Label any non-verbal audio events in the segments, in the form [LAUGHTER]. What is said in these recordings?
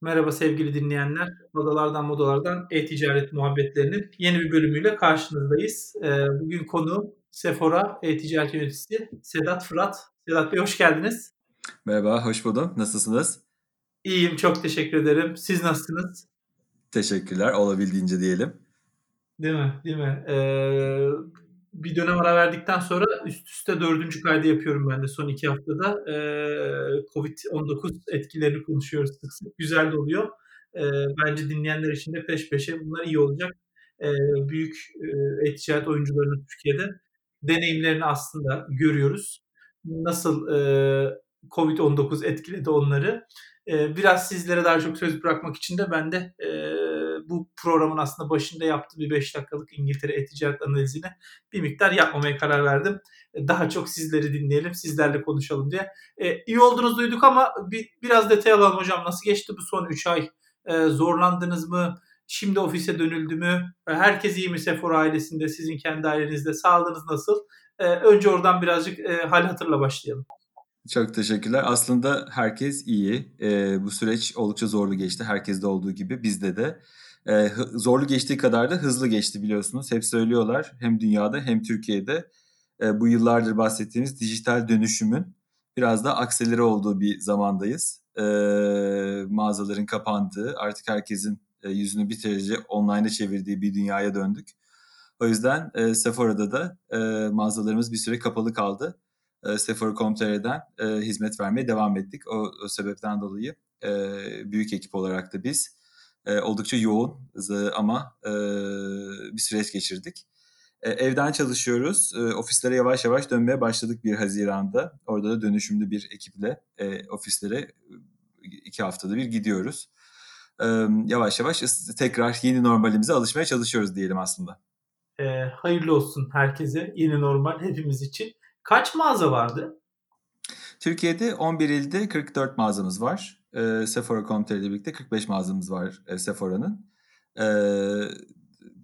Merhaba sevgili dinleyenler. Odalardan Modalardan E-Ticaret Muhabbetlerinin yeni bir bölümüyle karşınızdayız. Eee, bugün konuğum Sephora E-Ticaret Yöneticisi Sedat Fırat. Sedat Bey hoş geldiniz. Merhaba, hoş buldum. Nasılsınız? İyiyim, çok teşekkür ederim. Siz nasılsınız? Teşekkürler, olabildiğince diyelim. Değil mi? Değil mi? Eee, bir dönem ara verdikten sonra üst üste dördüncü kaydı yapıyorum ben de son iki haftada. Eee, Covid-19 etkilerini konuşuyoruz sık sık. Güzel de oluyor. Eee, bence dinleyenler için de peş peşe bunlar iyi olacak. Eee, büyük e, e-ticaret oyuncularının Türkiye'de deneyimlerini aslında görüyoruz. Nasıl e, Covid-19 etkiledi onları. E, biraz sizlere daha çok söz bırakmak için de ben de e, bu programın aslında başında yaptığı bir 5 dakikalık İngiltere e-ticaret analizini bir miktar yapmamaya karar verdim. E, daha çok sizleri dinleyelim, sizlerle konuşalım diye. E, iyi olduğunuzu duyduk ama bir, biraz detay alalım hocam. Nasıl geçti bu son 3 ay? E, zorlandınız mı? Şimdi ofise dönüldü mü? E, herkes iyi mi Sephora ailesinde, sizin kendi ailenizde? Sağlığınız nasıl? E, önce oradan birazcık e, hal hatırla başlayalım. Çok teşekkürler. Aslında herkes iyi. E, bu süreç oldukça zorlu geçti. Herkeste olduğu gibi bizde de. E, zorlu geçtiği kadar da hızlı geçti biliyorsunuz. Hep söylüyorlar hem dünyada hem Türkiye'de e, bu yıllardır bahsettiğimiz dijital dönüşümün biraz da akselere olduğu bir zamandayız. E, mağazaların kapandığı, artık herkesin e, yüzünü bir derece online'a çevirdiği bir dünyaya döndük. O yüzden e, Sephora'da da e, mağazalarımız bir süre kapalı kaldı. E, Sephora.com.tr'den e, hizmet vermeye devam ettik. O, o sebepten dolayı e, büyük ekip olarak da biz e, oldukça yoğun ama e, bir süreç geçirdik. E, evden çalışıyoruz. E, ofislere yavaş yavaş dönmeye başladık bir Haziran'da. Orada da dönüşümlü bir ekiple e, ofislere iki haftada bir gidiyoruz. E, yavaş yavaş tekrar yeni normalimize alışmaya çalışıyoruz diyelim aslında. E, hayırlı olsun herkese. Yeni normal hepimiz için. Kaç mağaza vardı? Türkiye'de 11 ilde 44 mağazamız var. E, Sephora.com.tr ile birlikte 45 mağazamız var e, Sephora'nın. E,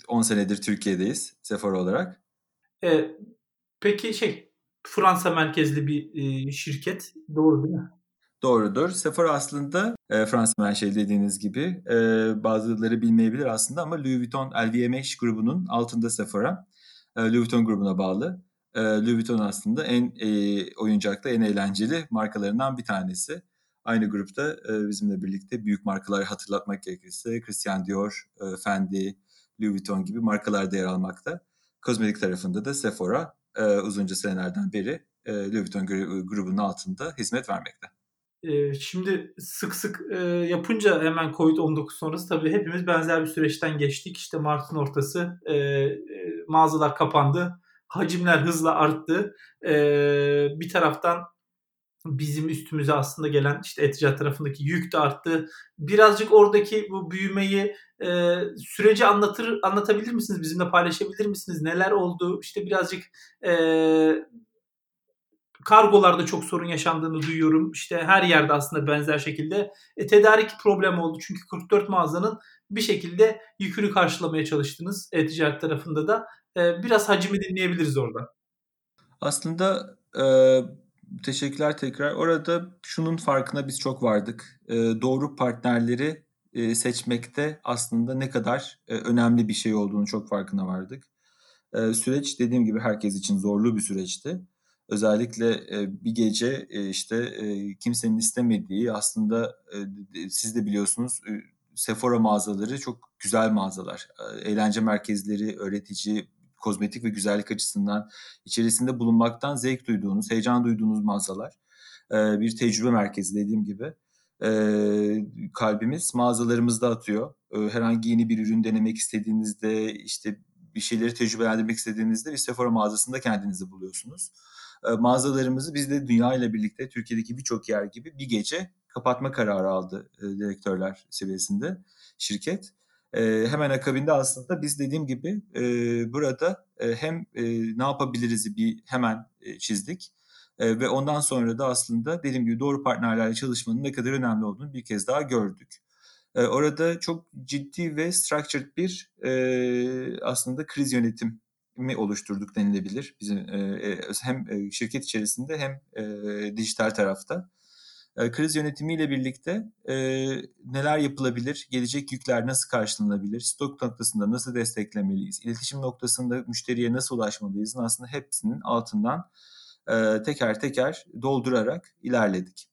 10 senedir Türkiye'deyiz Sephora olarak. E, peki şey Fransa merkezli bir e, şirket doğru değil mi? Doğrudur. Sephora aslında e, Fransa menşeli dediğiniz gibi e, bazıları bilmeyebilir aslında ama Louis Vuitton LVMH grubunun altında Sephora. E, Louis Vuitton grubuna bağlı. E, Louis Vuitton aslında en e, oyuncakta en eğlenceli markalarından bir tanesi. Aynı grupta e, bizimle birlikte büyük markaları hatırlatmak gerekirse Christian Dior, e, Fendi, Louis Vuitton gibi markalar da yer almakta. Kozmetik tarafında da Sephora e, uzunca senelerden beri Louis Vuitton grubunun altında hizmet vermekte. Şimdi sık sık yapınca hemen Covid-19 sonrası tabii hepimiz benzer bir süreçten geçtik. İşte Mart'ın ortası mağazalar kapandı. Hacimler hızla arttı. Bir taraftan bizim üstümüze aslında gelen işte eticat tarafındaki yük de arttı. Birazcık oradaki bu büyümeyi e, süreci anlatır anlatabilir misiniz? Bizimle paylaşabilir misiniz? Neler oldu? İşte birazcık e, kargolarda çok sorun yaşandığını duyuyorum. İşte her yerde aslında benzer şekilde e, tedarik problemi oldu. Çünkü 44 mağazanın bir şekilde yükünü karşılamaya çalıştınız e-ticaret tarafında da. E, biraz hacimi dinleyebiliriz orada. Aslında e, teşekkürler tekrar. Orada şunun farkına biz çok vardık. E, doğru partnerleri e, seçmekte aslında ne kadar e, önemli bir şey olduğunu çok farkına vardık. E, süreç dediğim gibi herkes için zorlu bir süreçti. Özellikle e, bir gece e, işte e, kimsenin istemediği aslında e, siz de biliyorsunuz e, Sephora mağazaları çok güzel mağazalar. E, eğlence merkezleri, öğretici, kozmetik ve güzellik açısından içerisinde bulunmaktan zevk duyduğunuz, heyecan duyduğunuz mağazalar. E, bir tecrübe merkezi dediğim gibi. E, kalbimiz mağazalarımızda atıyor. E, herhangi yeni bir ürün denemek istediğinizde, işte bir şeyleri tecrübelendirmek istediğinizde bir Sephora mağazasında kendinizi buluyorsunuz. E, mağazalarımızı biz de dünya ile birlikte Türkiye'deki birçok yer gibi bir gece kapatma kararı aldı direktörler seviyesinde şirket. E, hemen akabinde aslında biz dediğim gibi e, burada e, hem e, ne yapabiliriz bir hemen e, çizdik. E, ve ondan sonra da aslında dediğim gibi doğru partnerlerle çalışmanın ne kadar önemli olduğunu bir kez daha gördük. E, orada çok ciddi ve structured bir e, aslında kriz yönetim mi oluşturduk denilebilir bizim e, hem şirket içerisinde hem e, dijital tarafta. E, kriz yönetimiyle birlikte e, neler yapılabilir, gelecek yükler nasıl karşılanabilir, stok noktasında nasıl desteklemeliyiz, iletişim noktasında müşteriye nasıl ulaşmalıyız aslında hepsinin altından e, teker teker doldurarak ilerledik.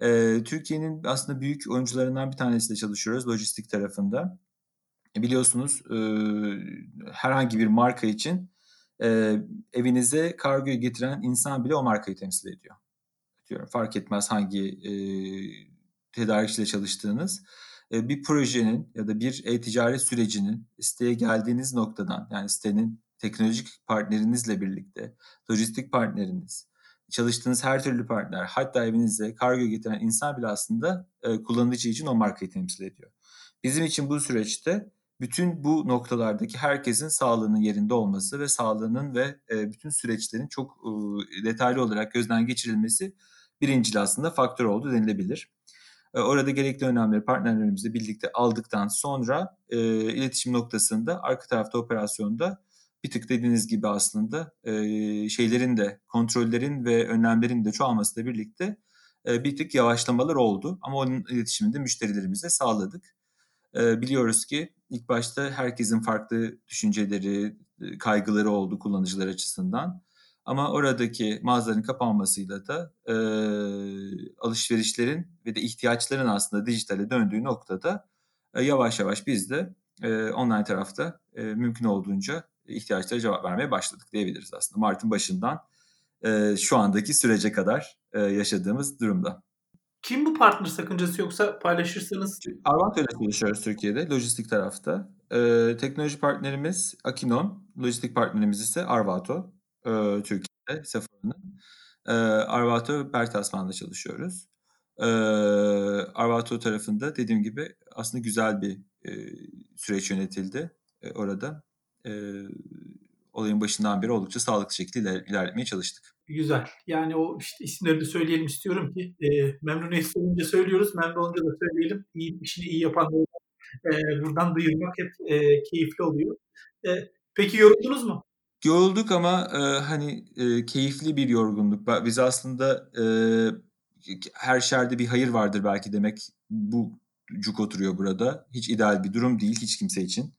E, Türkiye'nin aslında büyük oyuncularından bir tanesiyle çalışıyoruz lojistik tarafında. E, biliyorsunuz e, herhangi bir marka için e, evinize kargoyu getiren insan bile o markayı temsil ediyor. Diyorum fark etmez hangi e, tedarikçiyle çalıştığınız. E, bir projenin ya da bir e-ticaret sürecinin siteye geldiğiniz noktadan yani sitenin teknolojik partnerinizle birlikte, lojistik partneriniz, çalıştığınız her türlü partner, hatta evinize kargo getiren insan bile aslında e, kullanıcı için o markayı temsil ediyor. Bizim için bu süreçte bütün bu noktalardaki herkesin sağlığının yerinde olması ve sağlığının ve e, bütün süreçlerin çok detaylı olarak gözden geçirilmesi birincil aslında faktör oldu denilebilir. E, orada gerekli önemleri partnerlerimizle birlikte aldıktan sonra e, iletişim noktasında arka tarafta operasyonda bir tık dediğiniz gibi aslında e, şeylerin de kontrollerin ve önlemlerin de çoğalmasıyla birlikte e, bir tık yavaşlamalar oldu. Ama onun iletişimini de müşterilerimize sağladık. E, biliyoruz ki ilk başta herkesin farklı düşünceleri, kaygıları oldu kullanıcılar açısından. Ama oradaki mağazaların kapanmasıyla da e, alışverişlerin ve de ihtiyaçların aslında dijitale döndüğü noktada e, yavaş yavaş biz de e, online tarafta e, mümkün olduğunca ihtiyaçlara cevap vermeye başladık diyebiliriz aslında. Mart'ın başından e, şu andaki sürece kadar e, yaşadığımız durumda. Kim bu partner sakıncası yoksa paylaşırsanız? Arvanto ile çalışıyoruz Türkiye'de, lojistik tarafta. E, teknoloji partnerimiz Akinon, lojistik partnerimiz ise Arvato e, Türkiye'de, Sephora'nın. E, Arvato Bertasman'da çalışıyoruz. E, Arvato tarafında dediğim gibi aslında güzel bir e, süreç yönetildi e, orada e, olayın başından beri oldukça sağlıklı şekilde iler, ilerletmeye çalıştık. Güzel. Yani o işte isimlerini söyleyelim istiyorum ki e, memnuniyet olunca söylüyoruz, memnun olunca da söyleyelim. İyi, işini iyi yapanları e, buradan duyurmak hep e, keyifli oluyor. E, peki yoruldunuz mu? Yorulduk ama e, hani e, keyifli bir yorgunluk. Biz aslında e, her şerde bir hayır vardır belki demek bu cuk oturuyor burada. Hiç ideal bir durum değil hiç kimse için.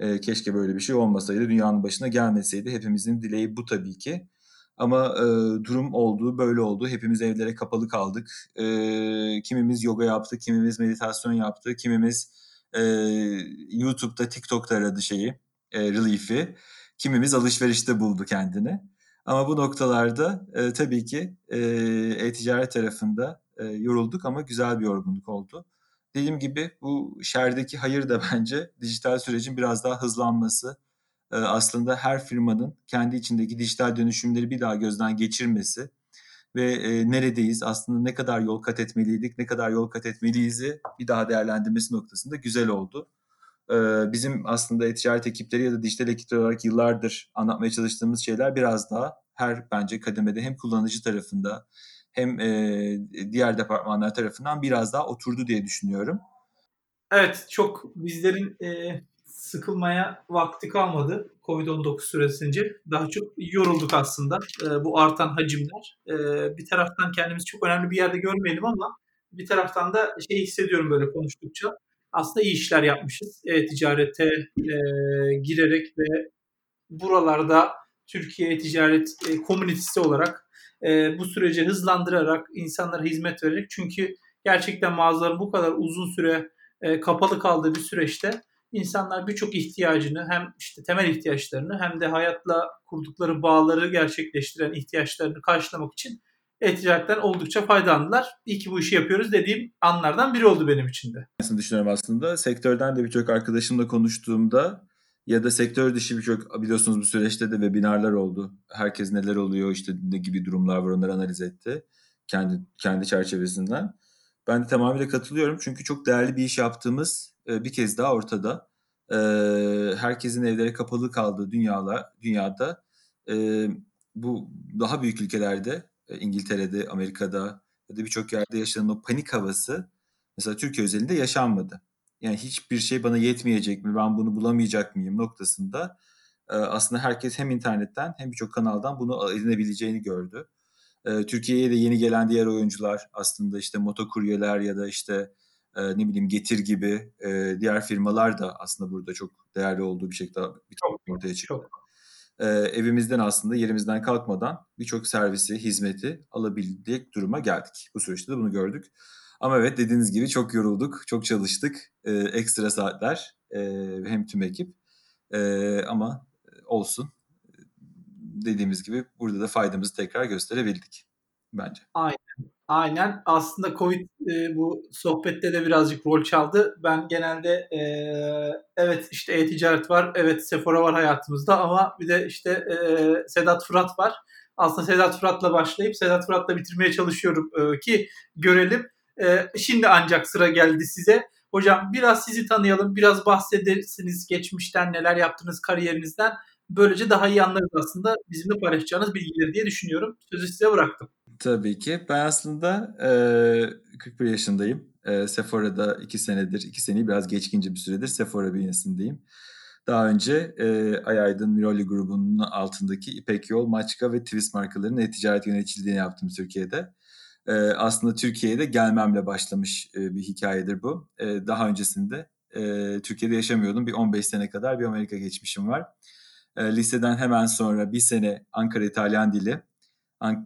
E, keşke böyle bir şey olmasaydı, dünyanın başına gelmeseydi. Hepimizin dileği bu tabii ki. Ama e, durum oldu, böyle oldu. Hepimiz evlere kapalı kaldık. E, kimimiz yoga yaptı, kimimiz meditasyon yaptı, kimimiz e, YouTube'da, TikTok'ta aradı şeyi, e, relief'i. Kimimiz alışverişte buldu kendini. Ama bu noktalarda e, tabii ki e-ticaret tarafında e, yorulduk ama güzel bir yorgunluk oldu. Dediğim gibi bu şerdeki hayır da [LAUGHS] bence dijital sürecin biraz daha hızlanması. E, aslında her firmanın kendi içindeki dijital dönüşümleri bir daha gözden geçirmesi ve e, neredeyiz, aslında ne kadar yol kat etmeliydik, ne kadar yol kat etmeliyiz'i bir daha değerlendirmesi noktasında güzel oldu. E, bizim aslında e-ticaret ekipleri ya da dijital ekipler olarak yıllardır anlatmaya çalıştığımız şeyler biraz daha her bence kademede hem kullanıcı tarafında hem e, diğer departmanlar tarafından biraz daha oturdu diye düşünüyorum. Evet, çok bizlerin e, sıkılmaya vakti kalmadı Covid-19 süresince. Daha çok yorulduk aslında e, bu artan hacimler. E, bir taraftan kendimizi çok önemli bir yerde görmeyelim ama bir taraftan da şey hissediyorum böyle konuştukça. Aslında iyi işler yapmışız. E, ticarete e, girerek ve buralarda Türkiye ticaret e, komünitesi olarak e, bu süreci hızlandırarak insanlara hizmet vererek çünkü gerçekten mağazaların bu kadar uzun süre e, kapalı kaldığı bir süreçte insanlar birçok ihtiyacını hem işte temel ihtiyaçlarını hem de hayatla kurdukları bağları gerçekleştiren ihtiyaçlarını karşılamak için e-ticaretten oldukça faydalandılar. İyi ki bu işi yapıyoruz dediğim anlardan biri oldu benim için de. Düşünüyorum aslında. Sektörden de birçok arkadaşımla konuştuğumda ya da sektör dışı birçok biliyorsunuz bu süreçte de webinarlar oldu. Herkes neler oluyor işte ne gibi durumlar var onları analiz etti. Kendi kendi çerçevesinden. Ben de tamamıyla katılıyorum çünkü çok değerli bir iş yaptığımız e, bir kez daha ortada. E, herkesin evlere kapalı kaldığı dünyala, dünyada e, bu daha büyük ülkelerde İngiltere'de, Amerika'da ya da birçok yerde yaşanan o panik havası mesela Türkiye özelinde yaşanmadı yani hiçbir şey bana yetmeyecek mi, ben bunu bulamayacak mıyım noktasında aslında herkes hem internetten hem birçok kanaldan bunu edinebileceğini gördü. E, Türkiye'ye de yeni gelen diğer oyuncular aslında işte motokuryeler ya da işte e, ne bileyim Getir gibi e, diğer firmalar da aslında burada çok değerli olduğu bir şekilde bir çok, ortaya çıktı. Çok. E, evimizden aslında yerimizden kalkmadan birçok servisi, hizmeti alabildik duruma geldik. Bu süreçte de bunu gördük. Ama evet dediğiniz gibi çok yorulduk, çok çalıştık. E, ekstra saatler e, hem tüm ekip. E, ama olsun. Dediğimiz gibi burada da faydamızı tekrar gösterebildik bence. Aynen. Aynen. Aslında Covid e, bu sohbette de birazcık rol çaldı. Ben genelde e, evet işte e-ticaret var, evet Sephora var hayatımızda ama bir de işte e, Sedat Fırat var. Aslında Sedat Fırat'la başlayıp Sedat Fırat'la bitirmeye çalışıyorum e, ki görelim. E, şimdi ancak sıra geldi size. Hocam biraz sizi tanıyalım, biraz bahsedersiniz geçmişten neler yaptınız kariyerinizden. Böylece daha iyi anlarız aslında bizimle paylaşacağınız bilgileri diye düşünüyorum. Sözü size bıraktım. Tabii ki. Ben aslında e, 41 yaşındayım. E, Sephora'da 2 senedir, 2 seneyi biraz geçkince bir süredir Sephora bünyesindeyim. Daha önce e, Ayaydın Miroli grubunun altındaki İpek Yol, Maçka ve Twist markalarının e-ticaret yöneticiliğini yaptım Türkiye'de. E, aslında Türkiye'de gelmemle başlamış e, bir hikayedir bu. E, daha öncesinde e, Türkiye'de yaşamıyordum. Bir 15 sene kadar bir Amerika geçmişim var. E, liseden hemen sonra bir sene Ankara İtalyan Dili,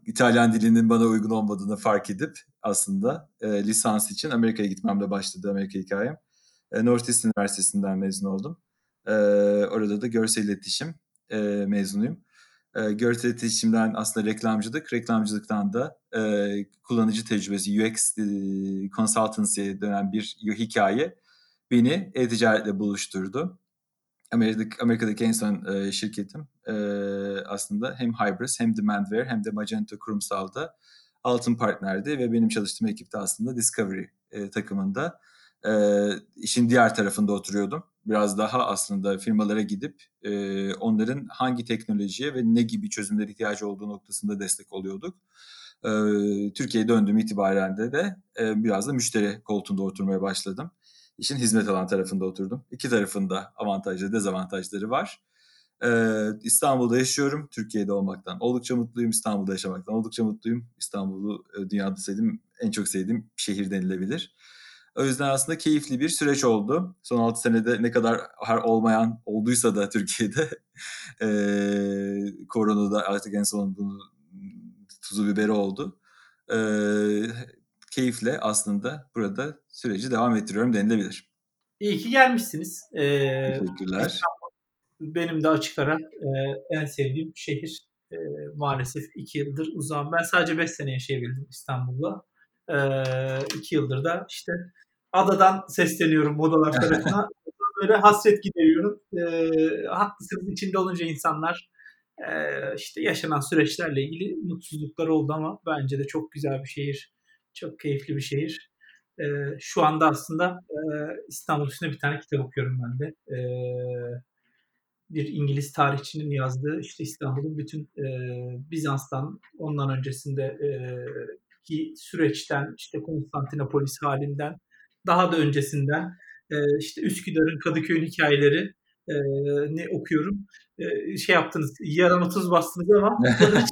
İtalyan dilinin bana uygun olmadığını fark edip aslında e, lisans için Amerika'ya gitmemle başladı Amerika hikayem. E, Northeast Üniversitesi'nden mezun oldum. E, orada da görsel iletişim e, mezunuyum. E, görsel iletişimden aslında reklamcılık, reklamcılıktan da e, kullanıcı tecrübesi, UX e, consultancy'ye dönen bir hikaye beni e-ticaretle buluşturdu. Amerika'daki, Amerika'daki en son e, şirketim e, aslında hem Hybris hem Demandware hem de Magento kurumsalda altın partnerdi ve benim çalıştığım ekipte aslında Discovery e, takımında e, işin diğer tarafında oturuyordum. Biraz daha aslında firmalara gidip e, onların hangi teknolojiye ve ne gibi çözümler ihtiyacı olduğu noktasında destek oluyorduk. E, Türkiye'ye döndüğüm itibaren de, de e, biraz da müşteri koltuğunda oturmaya başladım işin hizmet alan tarafında oturdum. İki tarafında avantajları, dezavantajları var. Ee, İstanbul'da yaşıyorum. Türkiye'de olmaktan oldukça mutluyum. İstanbul'da yaşamaktan oldukça mutluyum. İstanbul'u e, dünyada sevdiğim, en çok sevdiğim şehir denilebilir. O yüzden aslında keyifli bir süreç oldu. Son 6 senede ne kadar her olmayan olduysa da Türkiye'de [LAUGHS] e, koronada artık en son bunu tuzu biberi oldu. E, keyifle aslında burada süreci devam ettiriyorum denilebilir. İyi ki gelmişsiniz. Ee, Teşekkürler. Benim de açık ara e, en sevdiğim şehir. E, maalesef iki yıldır uzağım. Ben sadece beş sene yaşayabildim İstanbul'da. E, iki yıldır da işte adadan sesleniyorum modalar [LAUGHS] tarafına. Böyle hasret gideriyorum. E, haklısınız içinde olunca insanlar e, işte yaşanan süreçlerle ilgili mutsuzluklar oldu ama bence de çok güzel bir şehir. Çok keyifli bir şehir. E, şu anda aslında e, İstanbul üstünde bir tane kitap okuyorum ben de. E, bir İngiliz tarihçinin yazdığı işte İstanbul'un bütün e, Bizans'tan ondan öncesinde e, ki süreçten işte Konstantinopolis halinden daha da öncesinden e, işte Üsküdar'ın Kadıköy'ün hikayeleri e, ne okuyorum. E, şey yaptınız, yarama tuz bastınız ama [LAUGHS]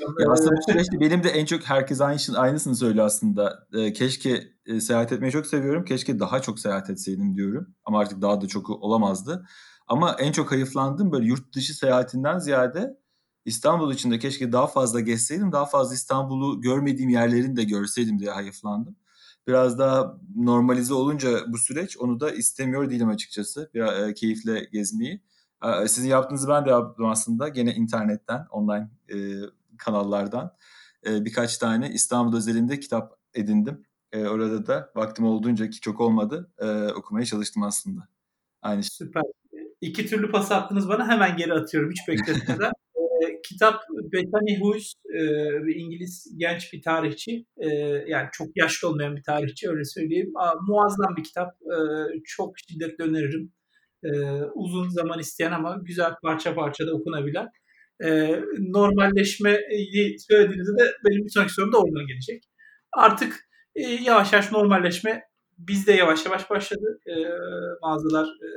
ya aslında bu süreçte benim de en çok herkes aynı, aynısını söylüyor aslında. E, keşke e, seyahat etmeyi çok seviyorum. Keşke daha çok seyahat etseydim diyorum. Ama artık daha da çok olamazdı. Ama en çok hayıflandığım böyle yurt dışı seyahatinden ziyade İstanbul içinde keşke daha fazla gezseydim. Daha fazla İstanbul'u görmediğim yerlerini de görseydim diye hayıflandım. Biraz daha normalize olunca bu süreç onu da istemiyor değilim açıkçası. Biraz e, keyifle gezmeyi. E, sizin yaptığınızı ben de yaptım aslında. Gene internetten, online e, kanallardan e, birkaç tane İstanbul özelinde kitap edindim. E, orada da vaktim olduğunca ki çok olmadı e, okumaya çalıştım aslında. Aynı şey. Süper. İki türlü pas attınız bana hemen geri atıyorum hiç bekletmeden. [LAUGHS] e, kitap Bethany Hughes e, bir İngiliz genç bir tarihçi e, yani çok yaşlı olmayan bir tarihçi öyle söyleyeyim. Aa, muazzam bir kitap. E, çok şiddetle öneririm. E, uzun zaman isteyen ama güzel parça parça da okunabilen e, normalleşmeyi söylediğinizde de benim bir sonraki sorum da oradan gelecek. Artık e, yavaş yavaş normalleşme bizde yavaş yavaş başladı. E, mağazalar e,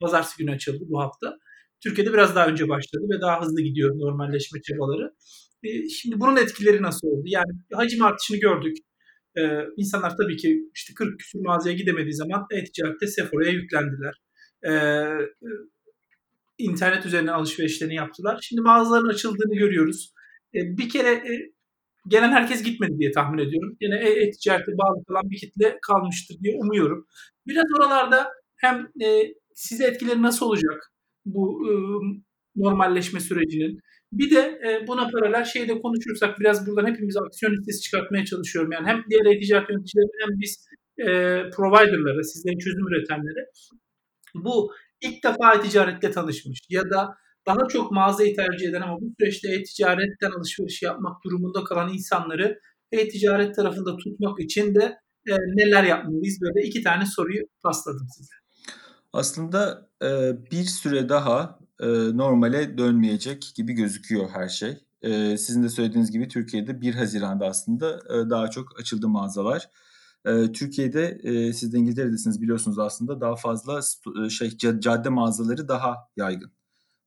pazartesi günü açıldı bu hafta. Türkiye'de biraz daha önce başladı ve daha hızlı gidiyor normalleşme çabaları. E, şimdi bunun etkileri nasıl oldu? Yani hacim artışını gördük. E, insanlar tabii ki işte 40 küsur mağazaya gidemediği zaman e-ticarette Sephora'ya yüklendiler. E, internet üzerinden alışverişlerini yaptılar. Şimdi mağazaların açıldığını görüyoruz. E, bir kere e, gelen herkes gitmedi diye tahmin ediyorum. Yine e-ticarete bağlı kalan bir kitle kalmıştır diye umuyorum. Biraz oralarda hem e, size etkileri nasıl olacak bu e, normalleşme sürecinin? Bir de e, buna paralel şeyde konuşursak biraz buradan hepimiz aksiyon listesi çıkartmaya çalışıyorum. Yani hem diğer e-ticaret yöneticileri hem biz e, providerlara, sizlerin çözüm üretenlere bu ilk defa e-ticaretle tanışmış ya da daha çok mağazayı tercih eden ama bu süreçte e-ticaretten alışveriş yapmak durumunda kalan insanları e-ticaret tarafında tutmak için de e, neler yapmalıyız? Böyle iki tane soruyu pasladım size. Aslında e, bir süre daha e, normale dönmeyecek gibi gözüküyor her şey. E, sizin de söylediğiniz gibi Türkiye'de 1 Haziran'da aslında e, daha çok açıldı mağazalar. E, Türkiye'de e, siz de İngiltere'desiniz biliyorsunuz aslında daha fazla e, şey cadde mağazaları daha yaygın.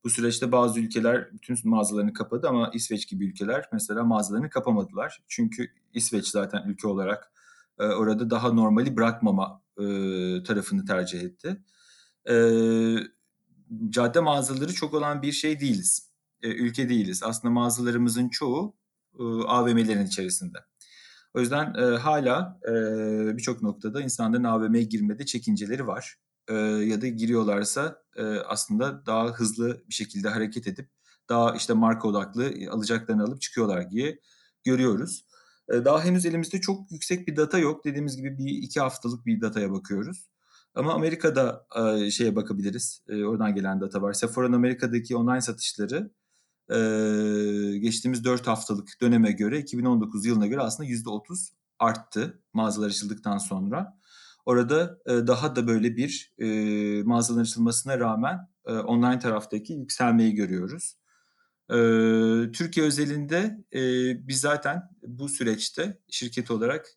Bu süreçte bazı ülkeler bütün mağazalarını kapadı ama İsveç gibi ülkeler mesela mağazalarını kapamadılar. Çünkü İsveç zaten ülke olarak e, orada daha normali bırakmama e, tarafını tercih etti. Cadde mağazaları çok olan bir şey değiliz. Ülke değiliz. Aslında mağazalarımızın çoğu AVM'lerin içerisinde. O yüzden e, hala e, birçok noktada insanların AVM'ye girmede çekinceleri var e, ya da giriyorlarsa e, aslında daha hızlı bir şekilde hareket edip daha işte marka odaklı alacaklarını alıp çıkıyorlar diye görüyoruz. E, daha henüz elimizde çok yüksek bir data yok. Dediğimiz gibi bir iki haftalık bir dataya bakıyoruz. Ama Amerika'da e, şeye bakabiliriz. E, oradan gelen data var. Sephora'nın Amerika'daki online satışları geçtiğimiz 4 haftalık döneme göre 2019 yılına göre aslında %30 arttı mağazalar açıldıktan sonra. Orada daha da böyle bir e, mağazaların açılmasına rağmen online taraftaki yükselmeyi görüyoruz. Türkiye özelinde biz zaten bu süreçte şirket olarak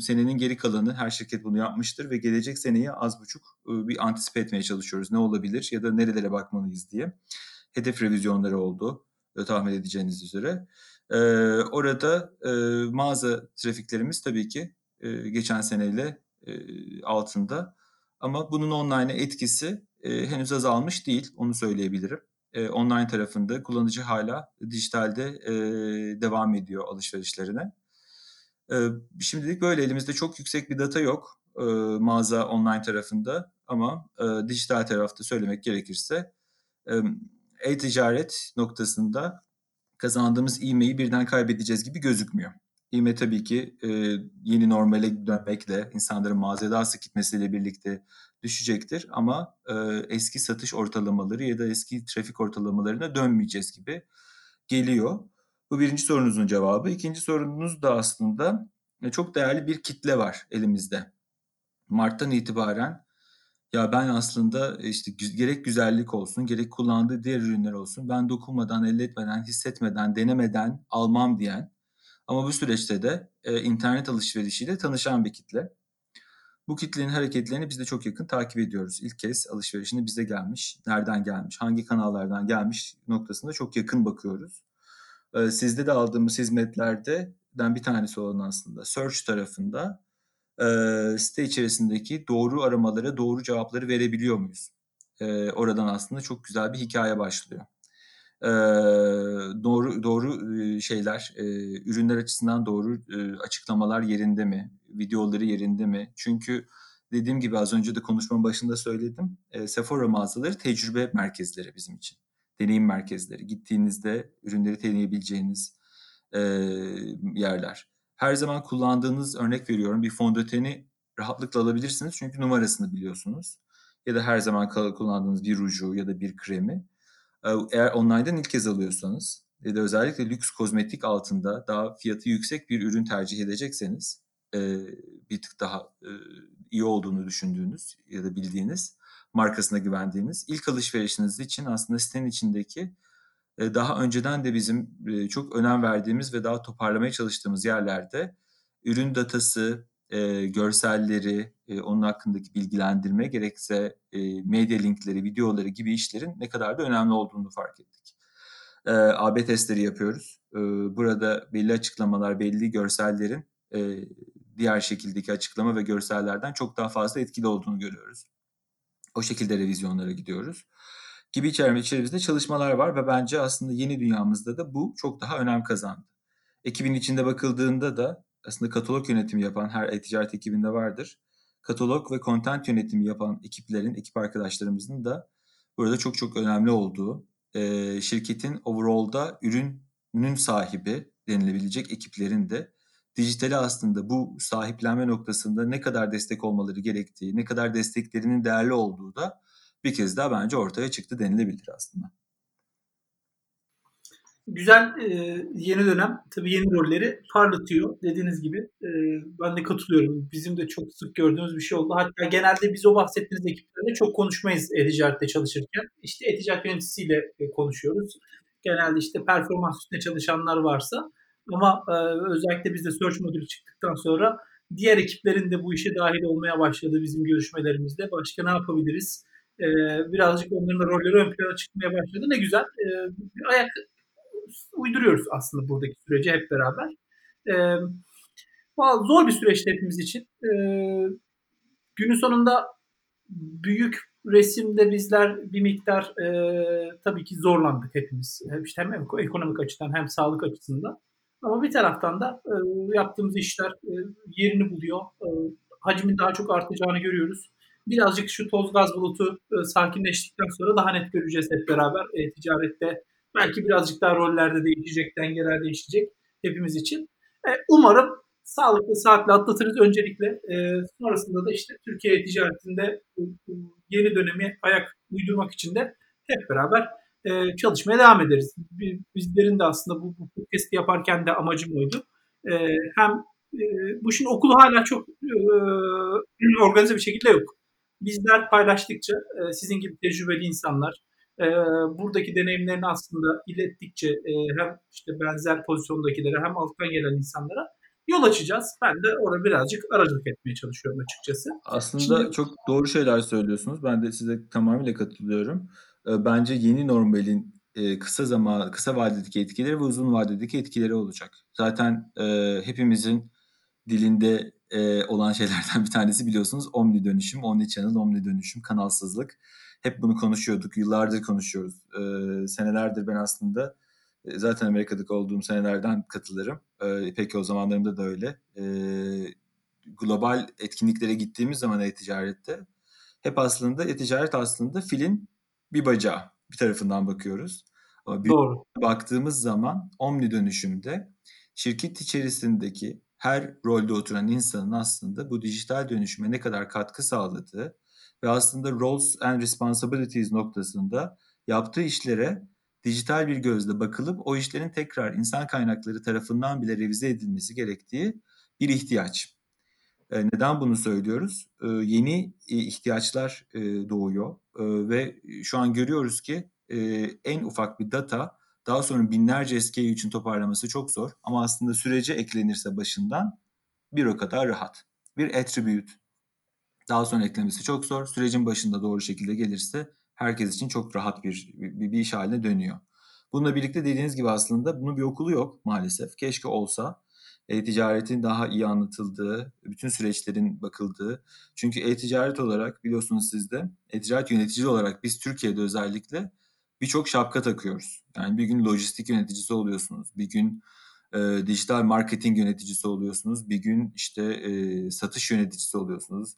senenin geri kalanı her şirket bunu yapmıştır ve gelecek seneye az buçuk bir antisipe etmeye çalışıyoruz. Ne olabilir ya da nerelere bakmalıyız diye. Hedef revizyonları oldu e, tahmin edeceğiniz üzere. E, orada e, mağaza trafiklerimiz tabii ki e, geçen seneyle e, altında. Ama bunun online etkisi e, henüz azalmış değil, onu söyleyebilirim. E, online tarafında kullanıcı hala dijitalde e, devam ediyor alışverişlerine. E, şimdilik böyle elimizde çok yüksek bir data yok e, mağaza online tarafında ama e, dijital tarafta söylemek gerekirse e-ticaret noktasında kazandığımız ivmeyi birden kaybedeceğiz gibi gözükmüyor. İğme tabii ki e, yeni normale dönmekle, insanların mağazaya daha sık gitmesiyle birlikte düşecektir. Ama e, eski satış ortalamaları ya da eski trafik ortalamalarına dönmeyeceğiz gibi geliyor. Bu birinci sorunuzun cevabı. İkinci sorunuz da aslında e, çok değerli bir kitle var elimizde. Mart'tan itibaren ya ben aslında işte gerek güzellik olsun, gerek kullandığı diğer ürünler olsun ben dokunmadan, elletmeden, hissetmeden, denemeden almam diyen ama bu süreçte de e, internet alışverişiyle tanışan bir kitle. Bu kitlenin hareketlerini biz de çok yakın takip ediyoruz. İlk kez alışverişine bize gelmiş, nereden gelmiş, hangi kanallardan gelmiş noktasında çok yakın bakıyoruz. E, sizde de aldığımız hizmetlerden bir tanesi olan aslında search tarafında e, site içerisindeki doğru aramalara doğru cevapları verebiliyor muyuz? E, oradan aslında çok güzel bir hikaye başlıyor e, doğru doğru şeyler, e, ürünler açısından doğru e, açıklamalar yerinde mi, videoları yerinde mi? Çünkü dediğim gibi az önce de konuşmanın başında söyledim. E, Sephora mağazaları tecrübe merkezleri bizim için. Deneyim merkezleri. Gittiğinizde ürünleri deneyebileceğiniz e, yerler. Her zaman kullandığınız örnek veriyorum bir fondöteni rahatlıkla alabilirsiniz çünkü numarasını biliyorsunuz. Ya da her zaman kullandığınız bir ruju ya da bir kremi ee, eğer online'dan ilk kez alıyorsanız ya da özellikle lüks kozmetik altında daha fiyatı yüksek bir ürün tercih edecekseniz e, bir tık daha e, iyi olduğunu düşündüğünüz ya da bildiğiniz markasına güvendiğiniz ilk alışverişiniz için aslında sitenin içindeki e, daha önceden de bizim çok önem verdiğimiz ve daha toparlamaya çalıştığımız yerlerde ürün datası, e, görselleri, e, onun hakkındaki bilgilendirme gerekse e, medya linkleri, videoları gibi işlerin ne kadar da önemli olduğunu fark ettik. e, AB testleri yapıyoruz. E, burada belli açıklamalar, belli görsellerin e, diğer şekildeki açıklama ve görsellerden çok daha fazla etkili olduğunu görüyoruz. O şekilde revizyonlara gidiyoruz. Gibi içerimizde çalışmalar var ve bence aslında yeni dünyamızda da bu çok daha önem kazandı. Ekibin içinde bakıldığında da aslında katalog yönetimi yapan her e-ticaret ekibinde vardır. Katalog ve content yönetimi yapan ekiplerin, ekip arkadaşlarımızın da burada çok çok önemli olduğu, e, şirketin overall'da ürünün sahibi denilebilecek ekiplerin de dijitali aslında bu sahiplenme noktasında ne kadar destek olmaları gerektiği, ne kadar desteklerinin değerli olduğu da bir kez daha bence ortaya çıktı denilebilir aslında. Güzel e, yeni dönem tabii yeni rolleri parlatıyor dediğiniz gibi. E, ben de katılıyorum. Bizim de çok sık gördüğümüz bir şey oldu. Hatta genelde biz o bahsettiğiniz ekiplerle çok konuşmayız e-ticarette çalışırken. İşte e-ticaret yöneticisiyle e, konuşuyoruz. Genelde işte performans üstüne çalışanlar varsa ama e, özellikle bizde search modülü çıktıktan sonra diğer ekiplerin de bu işe dahil olmaya başladı bizim görüşmelerimizde. Başka ne yapabiliriz? E, birazcık onların rolleri ön plana çıkmaya başladı. Ne güzel. E, ayak uyduruyoruz aslında buradaki süreci hep beraber. E, zor bir süreçti hepimiz için. E, günün sonunda büyük resimde bizler bir miktar e, tabii ki zorlandık hepimiz. İşte hem ekonomik açıdan hem sağlık açısından. Ama bir taraftan da e, yaptığımız işler e, yerini buluyor. E, hacmin daha çok artacağını görüyoruz. Birazcık şu toz gaz bulutu e, sakinleştikten sonra daha net göreceğiz hep beraber e, ticarette. Belki birazcık daha rollerde değişecek, dengeler değişecek hepimiz için. E, umarım sağlıklı, saatle atlatırız öncelikle. E, sonrasında da işte Türkiye ticaretinde yeni dönemi ayak uydurmak için de hep beraber e, çalışmaya devam ederiz. Bizlerin de aslında bu, bu podcast'i yaparken de amacım oydu. E, hem e, bu şimdi okulu hala çok e, organize bir şekilde yok. Bizler paylaştıkça e, sizin gibi tecrübeli insanlar e, buradaki deneyimlerini aslında ilettikçe e, hem işte benzer pozisyondakilere hem alttan gelen insanlara yol açacağız. Ben de orada birazcık aracılık etmeye çalışıyorum açıkçası. Aslında Şimdi, çok doğru şeyler söylüyorsunuz. Ben de size tamamıyla katılıyorum bence yeni normalin kısa zaman kısa vadedeki etkileri ve uzun vadedeki etkileri olacak. Zaten hepimizin dilinde olan şeylerden bir tanesi biliyorsunuz omni dönüşüm, omni channel, omni dönüşüm, kanalsızlık. Hep bunu konuşuyorduk, yıllardır konuşuyoruz. senelerdir ben aslında zaten Amerika'daki olduğum senelerden katılırım. peki o zamanlarımda da öyle. global etkinliklere gittiğimiz zaman e-ticarette hep aslında e-ticaret aslında filin bir bacağı bir tarafından bakıyoruz. Ama bir Doğru. baktığımız zaman omni dönüşümde şirket içerisindeki her rolde oturan insanın aslında bu dijital dönüşüme ne kadar katkı sağladığı ve aslında roles and responsibilities noktasında yaptığı işlere dijital bir gözle bakılıp o işlerin tekrar insan kaynakları tarafından bile revize edilmesi gerektiği bir ihtiyaç. Neden bunu söylüyoruz? Yeni ihtiyaçlar doğuyor ve şu an görüyoruz ki en ufak bir data daha sonra binlerce SKU için toparlaması çok zor ama aslında sürece eklenirse başından bir o kadar rahat. Bir attribute daha sonra eklemesi çok zor. Sürecin başında doğru şekilde gelirse herkes için çok rahat bir, bir, bir iş haline dönüyor. Bununla birlikte dediğiniz gibi aslında bunun bir okulu yok maalesef. Keşke olsa e-ticaretin daha iyi anlatıldığı, bütün süreçlerin bakıldığı. Çünkü e-ticaret olarak biliyorsunuz siz de, e-ticaret yönetici olarak biz Türkiye'de özellikle birçok şapka takıyoruz. Yani bir gün lojistik yöneticisi oluyorsunuz, bir gün e, dijital marketing yöneticisi oluyorsunuz, bir gün işte e, satış yöneticisi oluyorsunuz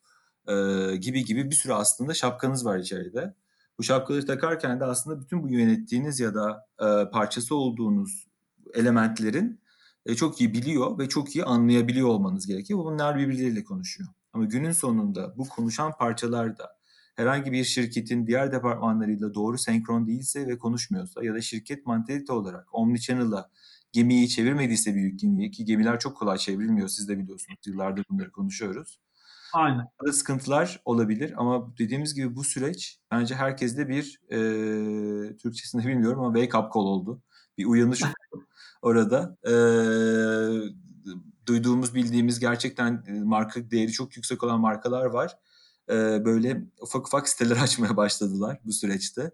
e, gibi gibi bir sürü aslında şapkanız var içeride. Bu şapkaları takarken de aslında bütün bu yönettiğiniz ya da e, parçası olduğunuz elementlerin e, çok iyi biliyor ve çok iyi anlayabiliyor olmanız gerekiyor. Bunlar birbirleriyle konuşuyor. Ama günün sonunda bu konuşan parçalar da herhangi bir şirketin diğer departmanlarıyla doğru senkron değilse ve konuşmuyorsa ya da şirket mantalite olarak omnichannel'a gemiyi çevirmediyse büyük gemiyi ki gemiler çok kolay çevrilmiyor siz de biliyorsunuz yıllardır bunları konuşuyoruz. Aynen. Burada sıkıntılar olabilir ama dediğimiz gibi bu süreç bence herkeste bir e, Türkçesini [LAUGHS] bilmiyorum ama wake up call oldu. Bir uyanış [LAUGHS] orada. E, duyduğumuz, bildiğimiz gerçekten marka değeri çok yüksek olan markalar var. Böyle ufak ufak siteler [LAUGHS] açmaya başladılar bu süreçte.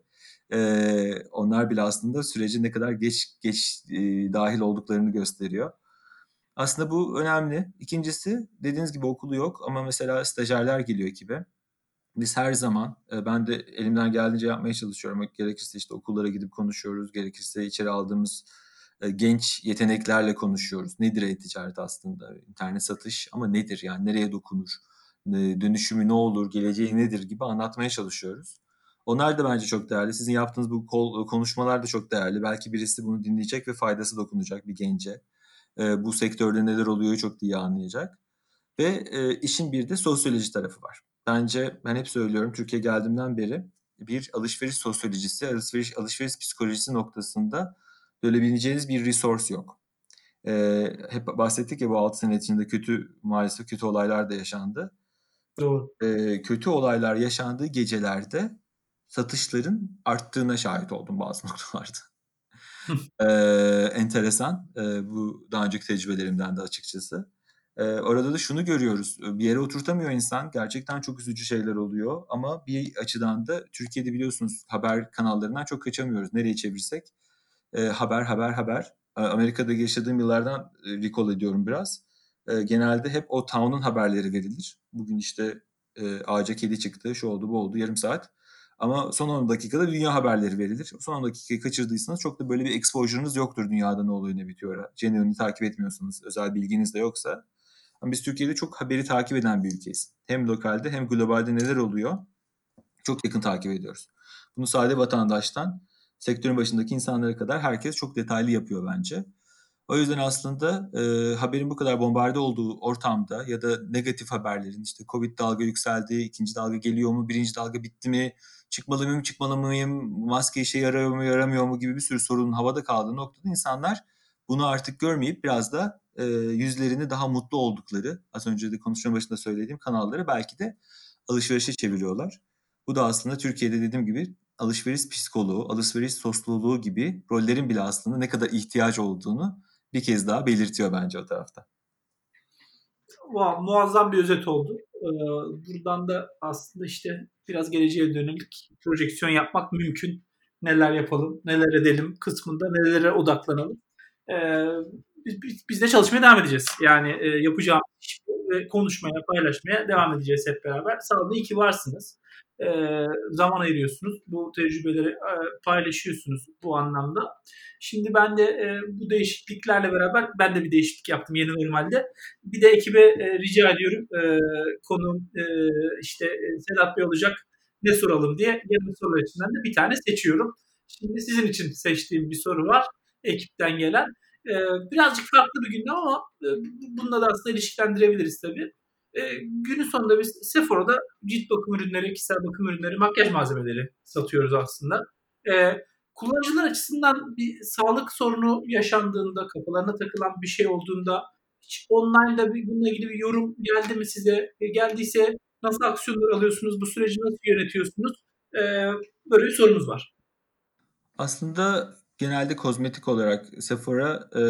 Onlar bile aslında sürece ne kadar geç geç, eee, dâhil olduklarını gösteriyor. Aslında bu önemli. 2'ncisi dediğiniz gibi okulu yok ama mesela stajyerler geliyor ekibe. Biz her zaman, ben de elimden geldiğince yapmaya çalışıyorum. Gerekirse işte okullara gidip konuşuyoruz, gerekirse içeri aldığımız, genç yeteneklerle konuşuyoruz. Nedir e-ticaret aslında? İnternet satış ama nedir yani nereye dokunur? Eee, dönüşümü ne olur, geleceği nedir gibi anlatmaya çalışıyoruz. Onlar da bence çok değerli. Sizin yaptığınız bu kol konuşmalar da çok değerli. Belki birisi bunu dinleyecek ve faydası dokunacak bir gence. Eee, bu sektörde neler oluyor çok iyi anlayacak ve, işin bir de sosyoloji tarafı var. Bence ben hep söylüyorum Türkiye'ye geldiğimden beri bir alışveriş sosyolojisi, alışveriş alışveriş psikolojisi noktasında bölebileceğiniz bir resource yok. Eee, hep bahsettik ya bu 6 sene içinde kötü maalesef kötü olaylar da yaşandı. Doğru. Eee, kötü olaylar yaşandığı gecelerde satışların arttığına şahit oldum bazı [LAUGHS] noktalarda. Eee, enteresan. Eee, bu daha önceki tecrübelerimden de açıkçası. Eee, orada da şunu görüyoruz. Bir yere oturtamıyor insan. Gerçekten çok üzücü şeyler oluyor ama bir açıdan da Türkiye'de biliyorsunuz haber kanallarından çok kaçamıyoruz. Nereye çevirsek eee, haber, haber, haber. Amerika'da yaşadığım yıllardan recall ediyorum biraz. Eee, genelde hep o town'un haberleri verilir. Bugün işte, eee, ağaca kedi çıktı, şu oldu, bu oldu, yarım saat. Ama son 10 dakikada dünya haberleri verilir. Son 10 dakikayı kaçırdıysanız çok da böyle bir exposure'ınız yoktur dünyada ne oluyor, ne bitiyor. Genuinely takip etmiyorsanız, özel bilginiz de yoksa. Ama biz Türkiye'de çok haberi takip eden bir ülkeyiz. Hem lokalde hem globalde neler oluyor çok yakın takip ediyoruz. Bunu sade vatandaştan sektörün başındaki insanlara kadar herkes çok detaylı yapıyor bence. O yüzden aslında e, haberin bu kadar bombarde olduğu ortamda ya da negatif haberlerin işte Covid dalga yükseldi, ikinci dalga geliyor mu, birinci dalga bitti mi, çıkmalı mıyım, çıkmalı mıyım, maske işe yarıyor mu, yaramıyor mu gibi bir sürü sorunun havada kaldığı noktada insanlar bunu artık görmeyip biraz da e, yüzlerini daha mutlu oldukları, az önce de konuşma başında söylediğim kanalları belki de alışverişe çeviriyorlar. Bu da aslında Türkiye'de dediğim gibi alışveriş psikoloğu, alışveriş sosyoloğu gibi rollerin bile aslında ne kadar ihtiyaç olduğunu bir kez daha belirtiyor bence o tarafta. Wow, muazzam bir özet oldu. Ee, buradan da aslında işte biraz geleceğe dönük projeksiyon yapmak mümkün. Neler yapalım, neler edelim kısmında nelere odaklanalım. Ee, biz, biz de çalışmaya devam edeceğiz. Yani e, yapacağımız iş konuşmaya, paylaşmaya devam edeceğiz hep beraber. Sağ olun, iyi ki varsınız. E, zaman ayırıyorsunuz. Bu tecrübeleri e, paylaşıyorsunuz bu anlamda. Şimdi ben de e, bu değişikliklerle beraber ben de bir değişiklik yaptım yeni normalde. Bir de ekibe e, rica ediyorum e, konum e, işte e, Sedat Bey olacak ne soralım diye yarın sorular içinden de bir tane seçiyorum. Şimdi sizin için seçtiğim bir soru var ekipten gelen. E, birazcık farklı bir gündem ama e, bununla da aslında ilişkilendirebiliriz tabii. E, günün sonunda biz Sephora'da cilt bakım ürünleri, kişisel bakım ürünleri, makyaj malzemeleri satıyoruz aslında. E, kullanıcılar açısından bir sağlık sorunu yaşandığında, kafalarına takılan bir şey olduğunda hiç online'da bir, bununla ilgili bir yorum geldi mi size? E, geldiyse nasıl aksiyonlar alıyorsunuz? Bu süreci nasıl yönetiyorsunuz? E, böyle bir sorumuz var. Aslında genelde kozmetik olarak Sephora e,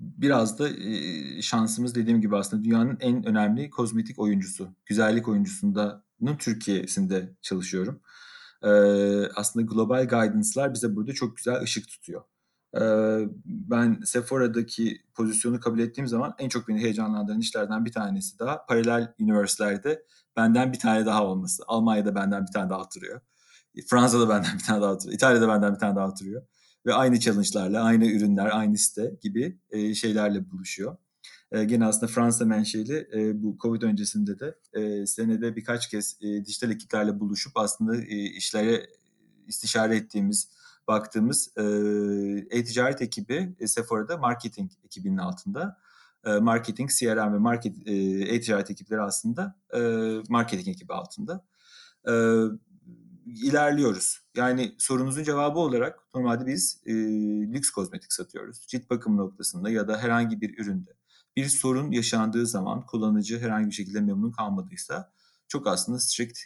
biraz da şansımız dediğim gibi aslında dünyanın en önemli kozmetik oyuncusu. Güzellik oyuncusundanın Türkiye'sinde çalışıyorum. Aslında global guidance'lar bize burada çok güzel ışık tutuyor. Ben Sephora'daki pozisyonu kabul ettiğim zaman en çok beni heyecanlandıran işlerden bir tanesi daha paralel üniversitelerde benden bir tane daha olması. Almanya'da benden bir tane daha oturuyor. Fransa'da benden bir tane daha oturuyor. İtalya'da benden bir tane daha oturuyor. Ve aynı challenge'larla, aynı ürünler, aynı site gibi e, şeylerle buluşuyor. E, gene aslında Fransa menşeli e, bu Covid öncesinde de e, senede birkaç kez e, dijital ekiplerle buluşup aslında e, işlere istişare ettiğimiz, baktığımız e, e-ticaret ekibi e, Sephora'da marketing ekibinin altında. E, marketing, CRM ve market e, e-ticaret ekipleri aslında e, marketing ekibi altında. E, ilerliyoruz. Yani sorunuzun cevabı olarak normalde biz e, lüks kozmetik satıyoruz. Cilt bakım noktasında ya da herhangi bir üründe bir sorun yaşandığı zaman kullanıcı herhangi bir şekilde memnun kalmadıysa çok aslında strict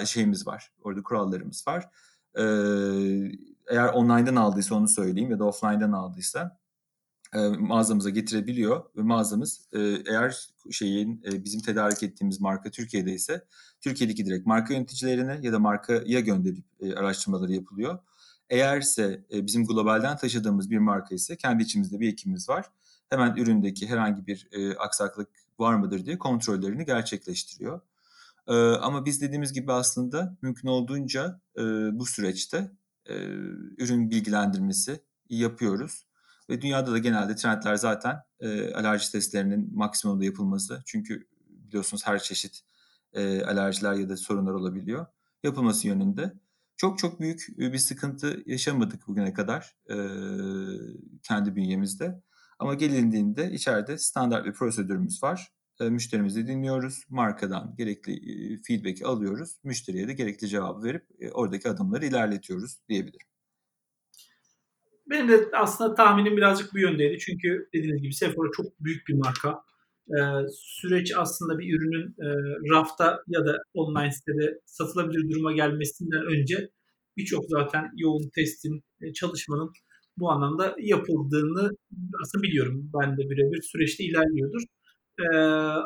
e, şeyimiz var. Orada kurallarımız var. E, eğer online'dan aldıysa onu söyleyeyim ya da offline'dan aldıysa e, mağazamıza getirebiliyor ve mağazamız e, eğer şeyin e, bizim tedarik ettiğimiz marka Türkiye'de ise Türkiye'deki direkt marka yöneticilerine ya da markaya gönderip e, araştırmaları yapılıyor. Eğerse e, bizim globalden taşıdığımız bir marka ise kendi içimizde bir ekibimiz var. Hemen üründeki herhangi bir aksaklık var mıdır diye kontrollerini gerçekleştiriyor. Ama biz dediğimiz gibi aslında mümkün olduğunca bu süreçte ürün bilgilendirmesi yapıyoruz. Ve dünyada da genelde trendler zaten e, alerji testlerinin maksimumda yapılması. Çünkü biliyorsunuz her çeşit e, alerjiler ya da sorunlar olabiliyor. Yapılması yönünde. Çok çok büyük bir sıkıntı yaşamadık bugüne kadar e, kendi bünyemizde. Ama gelindiğinde içeride standart bir prosedürümüz var. E, müşterimizi dinliyoruz. Markadan gerekli e, feedback'i alıyoruz. Müşteriye de gerekli cevabı verip e, oradaki adımları ilerletiyoruz diyebilirim. Benim de aslında tahminim birazcık bu yöndeydi. Çünkü dediğiniz gibi Sephora çok büyük bir marka. Ee, süreç aslında bir ürünün e, rafta ya da online sitede satılabilir duruma gelmesinden önce birçok zaten yoğun testin, e, çalışmanın bu anlamda yapıldığını aslında biliyorum. Ben de birebir süreçte ilerliyordur. Ee,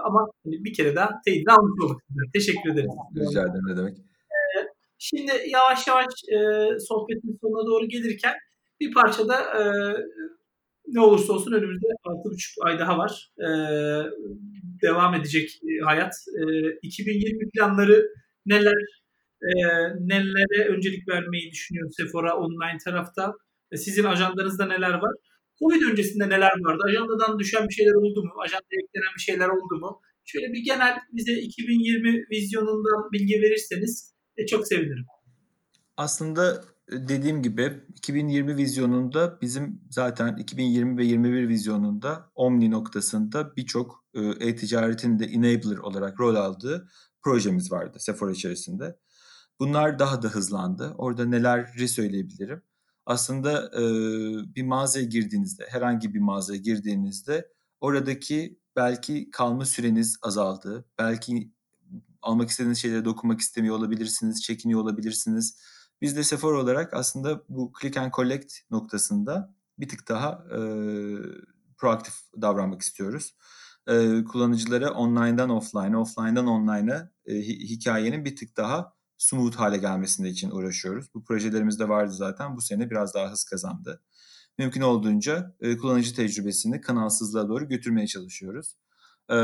ama hani bir kere daha teyidini almış olduk. Teşekkür ederim. Rica ederim ne demek. Ee, şimdi yavaş yavaş e, sohbetin sonuna doğru gelirken bir parça da e, ne olursa olsun önümüzde 6,5 ay daha var. E, devam edecek e, hayat. E, 2020 planları neler? E, nelere öncelik vermeyi düşünüyor Sephora online tarafta? E, sizin ajandanızda neler var? Covid öncesinde neler vardı? Ajandadan düşen bir şeyler oldu mu? Ajandaya eklenen bir şeyler oldu mu? Şöyle bir genel bize 2020 vizyonundan bilgi verirseniz e, çok sevinirim. Aslında dediğim gibi 2020 vizyonunda bizim zaten 2020 ve 21 vizyonunda Omni noktasında birçok e, e-ticaretin de enabler olarak rol aldığı projemiz vardı Sephora içerisinde. Bunlar daha da hızlandı. Orada neleri söyleyebilirim? Aslında e, bir mağazaya girdiğinizde, herhangi bir mağazaya girdiğinizde oradaki belki kalma süreniz azaldı. Belki almak istediğiniz şeylere dokunmak istemiyor olabilirsiniz, çekiniyor olabilirsiniz biz de Sephora olarak aslında bu click and collect noktasında bir tık daha e, proaktif davranmak istiyoruz. E, kullanıcılara online'dan offline'a, offline'dan online'a e, hikayenin bir tık daha smooth hale gelmesinde için uğraşıyoruz. Bu projelerimiz de vardı zaten. Bu sene biraz daha hız kazandı. Mümkün olduğunca e, kullanıcı tecrübesini kanalsızlığa doğru götürmeye çalışıyoruz. E,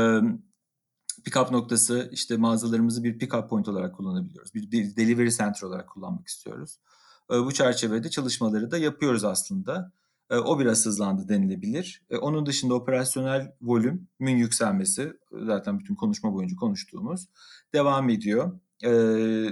Pickup noktası işte mağazalarımızı bir pickup point olarak kullanabiliyoruz. Bir, delivery center olarak kullanmak istiyoruz. E, bu çerçevede çalışmaları da yapıyoruz aslında. E, o biraz hızlandı denilebilir. E, onun dışında operasyonel volümün yükselmesi zaten bütün konuşma boyunca konuştuğumuz devam ediyor.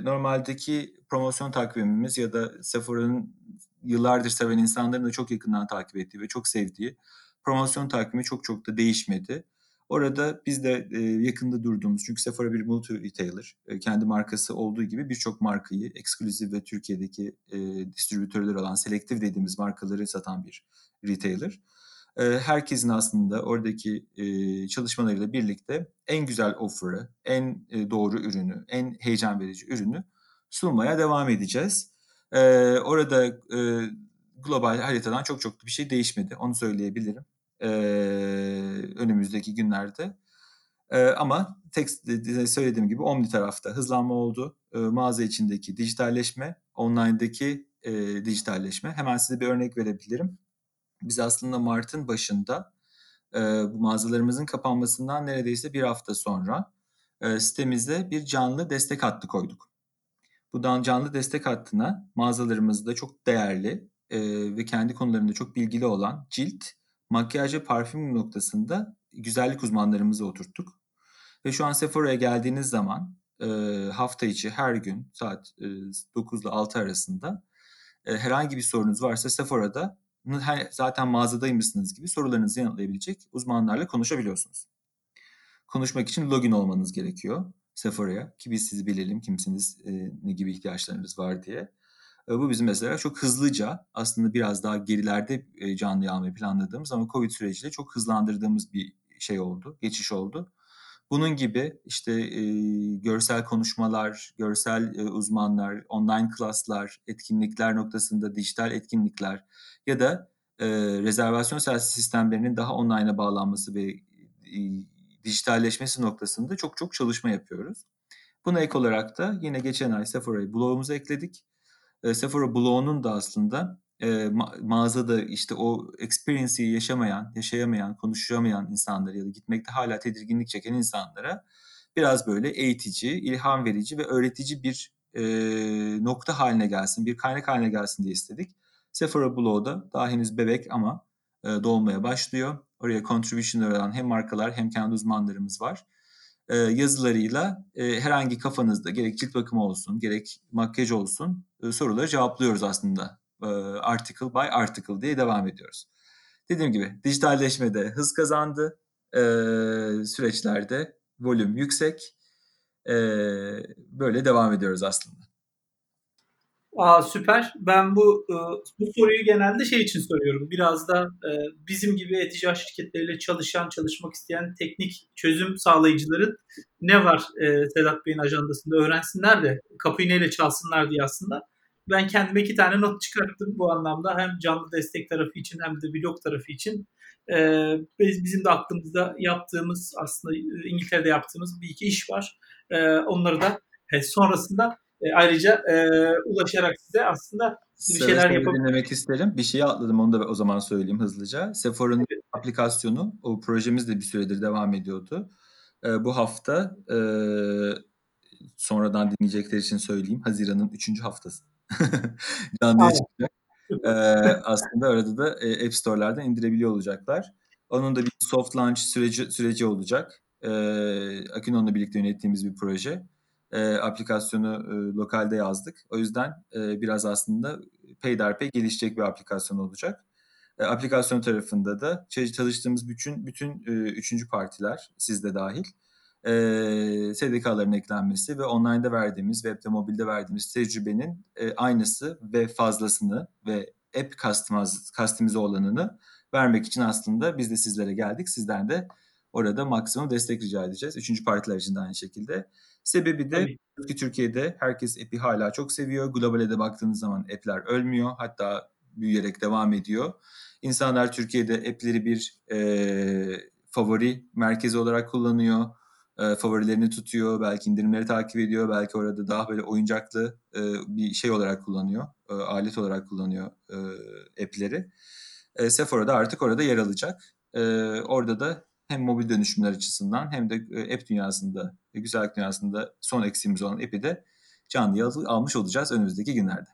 Normaldeki promosyon takvimimiz ya da Sephora'nın yıllardır seven insanların da çok yakından takip ettiği ve çok sevdiği promosyon takvimi çok çok da değişmedi. Orada biz de e, yakında durduğumuz çünkü Sephora bir multi retailer. E, kendi markası olduğu gibi birçok markayı eksklusif ve Türkiye'deki e, distribütörler olan selektif dediğimiz markaları satan bir retailer. E, herkesin aslında oradaki e, çalışmalarıyla birlikte en güzel offer'ı, en e, doğru ürünü, en heyecan verici ürünü sunmaya devam edeceğiz. E, orada e, global haritadan çok çok bir şey değişmedi. Onu söyleyebilirim e, önümüzdeki günlerde. E, ama tek söylediğim gibi Omni tarafta hızlanma oldu. E, mağaza içindeki dijitalleşme, online'daki e, dijitalleşme. Hemen size bir örnek verebilirim. Biz aslında Mart'ın başında e, bu mağazalarımızın kapanmasından neredeyse bir hafta sonra e, sitemize bir canlı destek hattı koyduk. Bu canlı destek hattına mağazalarımızda çok değerli e, ve kendi konularında çok bilgili olan cilt makyaj parfüm noktasında güzellik uzmanlarımızı oturttuk. Ve şu an Sephora'ya geldiğiniz zaman e, hafta içi her gün saat e, 9 ile 6 arasında e, herhangi bir sorunuz varsa Sephora'da zaten mağazadaymışsınız gibi sorularınızı yanıtlayabilecek uzmanlarla konuşabiliyorsunuz. Konuşmak için login olmanız gerekiyor Sephora'ya ki biz sizi bilelim kimsiniz, e, ne gibi ihtiyaçlarınız var diye. Bu bizim mesela çok hızlıca aslında biraz daha gerilerde canlı almayı planladığımız ama Covid süreciyle çok hızlandırdığımız bir şey oldu, geçiş oldu. Bunun gibi işte e, görsel konuşmalar, görsel e, uzmanlar, online klaslar, etkinlikler noktasında dijital etkinlikler ya da e, rezervasyon servisi sistemlerinin daha online'a bağlanması ve e, dijitalleşmesi noktasında çok çok çalışma yapıyoruz. Buna ek olarak da yine geçen ay Sephora'yı blogumuza ekledik. E, Sephora blog'unun da aslında e, ma- mağazada işte o experience'i yaşamayan, yaşayamayan, konuşamayan insanları ya da gitmekte hala tedirginlik çeken insanlara biraz böyle eğitici, ilham verici ve öğretici bir e, nokta haline gelsin, bir kaynak haline gelsin diye istedik. Sephora Blog'da daha henüz bebek ama e, dolmaya başlıyor. Oraya contribution'lar olan hem markalar hem kendi uzmanlarımız var. E, yazılarıyla e, herhangi kafanızda gerek cilt bakımı olsun, gerek makyaj olsun e, soruları cevaplıyoruz aslında. Article by article diye devam ediyoruz. Dediğim gibi dijitalleşmede hız kazandı. Süreçlerde volüm yüksek. Böyle devam ediyoruz aslında. Aa, süper. Ben bu e, bu soruyu genelde şey için soruyorum. Biraz da e, bizim gibi e-ticaret şirketleriyle çalışan, çalışmak isteyen teknik çözüm sağlayıcıların ne var e, Sedat Bey'in ajandasında öğrensinler de kapıyı neyle çalsınlar diye aslında. Ben kendime iki tane not çıkarttım bu anlamda. Hem canlı destek tarafı için hem de blog tarafı için. Bizim de aklımızda yaptığımız aslında İngiltere'de yaptığımız bir iki iş var. Onları da sonrasında e, ayrıca e, ulaşarak size aslında bir şeyler yapabilir. dinlemek isterim. Bir şeyi atladım onu da o zaman söyleyeyim hızlıca. Sephora'nın evet. aplikasyonu, o projemiz de bir süredir devam ediyordu. E, bu hafta e, sonradan dinleyecekler için söyleyeyim. Haziran'ın 3. haftası. [LAUGHS] Canlıya çıkacak. e, aslında arada da e, App Store'lardan indirebiliyor olacaklar. Onun da bir soft launch süreci, süreci olacak. E, Akinon'la birlikte yönettiğimiz bir proje e, aplikasyonu e, lokalde yazdık. O yüzden e, biraz aslında peyderpey gelişecek bir aplikasyon olacak. E, aplikasyon tarafında da çalıştığımız bütün bütün e, üçüncü partiler sizde dahil e, SDK'ların eklenmesi ve online'da verdiğimiz, webde, mobilde verdiğimiz tecrübenin e, aynısı ve fazlasını ve app customize olanını vermek için aslında biz de sizlere geldik. Sizden de orada maksimum destek rica edeceğiz. Üçüncü partiler için de aynı şekilde. Sebebi de ki Türkiye'de herkes app'i hala çok seviyor. Globale de baktığınız zaman app'ler ölmüyor. Hatta büyüyerek devam ediyor. İnsanlar Türkiye'de app'leri bir e, favori merkezi olarak kullanıyor. E, favorilerini tutuyor. Belki indirimleri takip ediyor. Belki orada daha böyle oyuncaklı e, bir şey olarak kullanıyor. E, alet olarak kullanıyor e, app'leri. E, Sephora da artık orada yer alacak. E, orada da hem mobil dönüşümler açısından hem de e, app dünyasında, güzellik dünyasında son eksiğimiz olan app'i de canlıya almış olacağız önümüzdeki günlerde.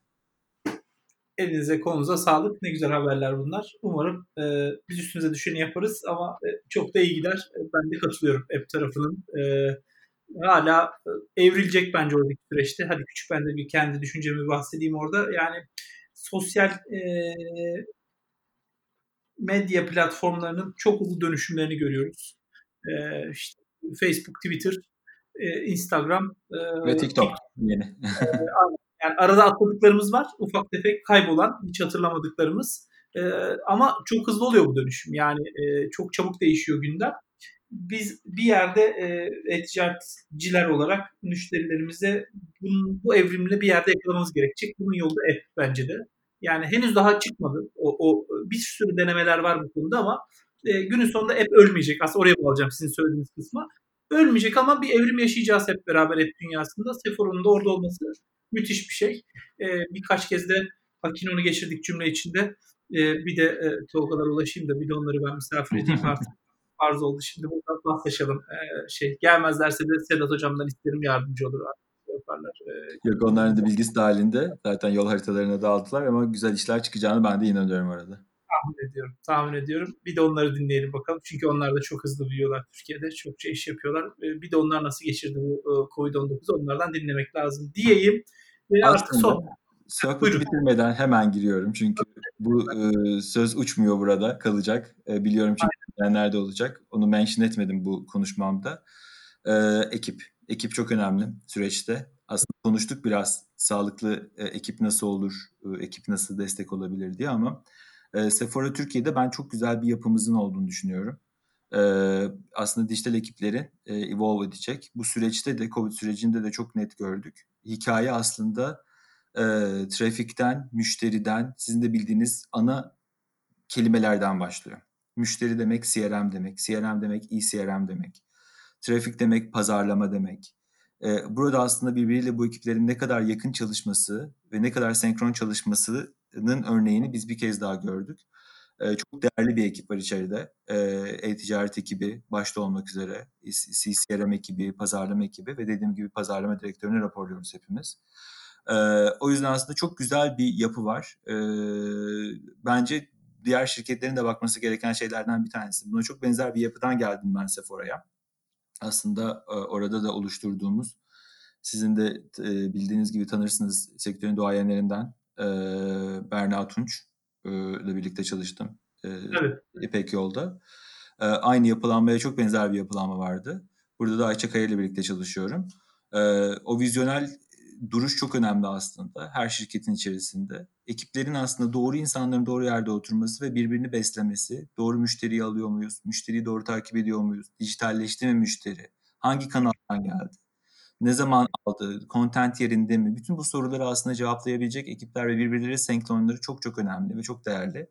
Elinize kolunuza sağlık. Ne güzel haberler bunlar. Umarım e, biz üstümüze düşeni yaparız ama e, çok da iyi gider. E, ben de katılıyorum app tarafının. E, hala e, evrilecek bence oradaki süreçte. Hadi küçük ben de bir kendi düşüncemi bahsedeyim orada. Yani sosyal e, medya platformlarının çok hızlı dönüşümlerini görüyoruz. Ee, işte Facebook, Twitter, e, Instagram e, ve TikTok yeni. E, yani arada atladıklarımız var. Ufak tefek kaybolan, hiç hatırlamadıklarımız. E, ama çok hızlı oluyor bu dönüşüm. Yani e, çok çabuk değişiyor gündem. Biz bir yerde e, e-ticaretciler olarak müşterilerimize bunun, bu evrimle bir yerde yakalamamız gerekecek. Bunun yolu da app bence de. Yani henüz daha çıkmadı. O, o bir sürü denemeler var bu konuda ama e, günün sonunda hep ölmeyecek. Aslında oraya bağlayacağım sizin söylediğiniz kısma. Ölmeyecek ama bir evrim yaşayacağız hep beraber hep dünyasında. Sephora'nın da orada olması müthiş bir şey. E, birkaç kez de Akinon'u geçirdik cümle içinde. E, bir de e, Tolgalara ulaşayım da bir de onları ben misafir edeyim artık. [LAUGHS] Farz oldu. Şimdi burada paslaşalım. E, şey, gelmezlerse de Sedat Hocam'dan isterim yardımcı olur artık yaparlar. Ee, Yok onların da bilgisi dahilinde. Zaten yol haritalarına dağıttılar ama güzel işler çıkacağını ben de inanıyorum arada. Tahmin ediyorum. Tahmin ediyorum. Bir de onları dinleyelim bakalım. Çünkü onlar da çok hızlı büyüyorlar Türkiye'de. Çokça iş yapıyorlar. Bir de onlar nasıl geçirdi bu e, Covid-19 onlardan dinlemek lazım diyeyim. Ve Aslında, artık son. Sohbeti bitirmeden hemen giriyorum çünkü bu e, söz uçmuyor burada kalacak. E, biliyorum çünkü nerede olacak. Onu mention etmedim bu konuşmamda. E, ekip Ekip çok önemli süreçte. Aslında konuştuk biraz sağlıklı e, ekip nasıl olur, e, ekip nasıl destek olabilir diye ama e, Sephora Türkiye'de ben çok güzel bir yapımızın olduğunu düşünüyorum. E, aslında dijital ekiplerin e, evolve edecek. Bu süreçte de Covid sürecinde de çok net gördük. Hikaye aslında e, trafikten, müşteriden, sizin de bildiğiniz ana kelimelerden başlıyor. Müşteri demek CRM demek, CRM demek ECRM demek, trafik demek pazarlama demek. Ee, burada aslında birbiriyle bu ekiplerin ne kadar yakın çalışması ve ne kadar senkron çalışmasının örneğini biz bir kez daha gördük. Ee, çok değerli bir ekip var içeride. Ee, e-ticaret ekibi başta olmak üzere, CCRM ekibi, pazarlama ekibi ve dediğim gibi pazarlama direktörüne raporluyoruz hepimiz. o yüzden aslında çok güzel bir yapı var. bence diğer şirketlerin de bakması gereken şeylerden bir tanesi. Buna çok benzer bir yapıdan geldim ben Sephora'ya. Aslında orada da oluşturduğumuz, sizin de bildiğiniz gibi tanırsınız sektörün duayenlerinden Berna Tunç ile birlikte çalıştım. Evet. İpek Yol'da. Aynı yapılanmaya çok benzer bir yapılanma vardı. Burada da Ayça Kaya ile birlikte çalışıyorum. O vizyonel duruş çok önemli aslında her şirketin içerisinde. Ekiplerin aslında doğru insanların doğru yerde oturması ve birbirini beslemesi. Doğru müşteriyi alıyor muyuz? Müşteriyi doğru takip ediyor muyuz? Dijitalleşti mi müşteri? Hangi kanaldan geldi? Ne zaman aldı? Content yerinde mi? Bütün bu soruları aslında cevaplayabilecek ekipler ve birbirleri senkronları çok çok önemli ve çok değerli.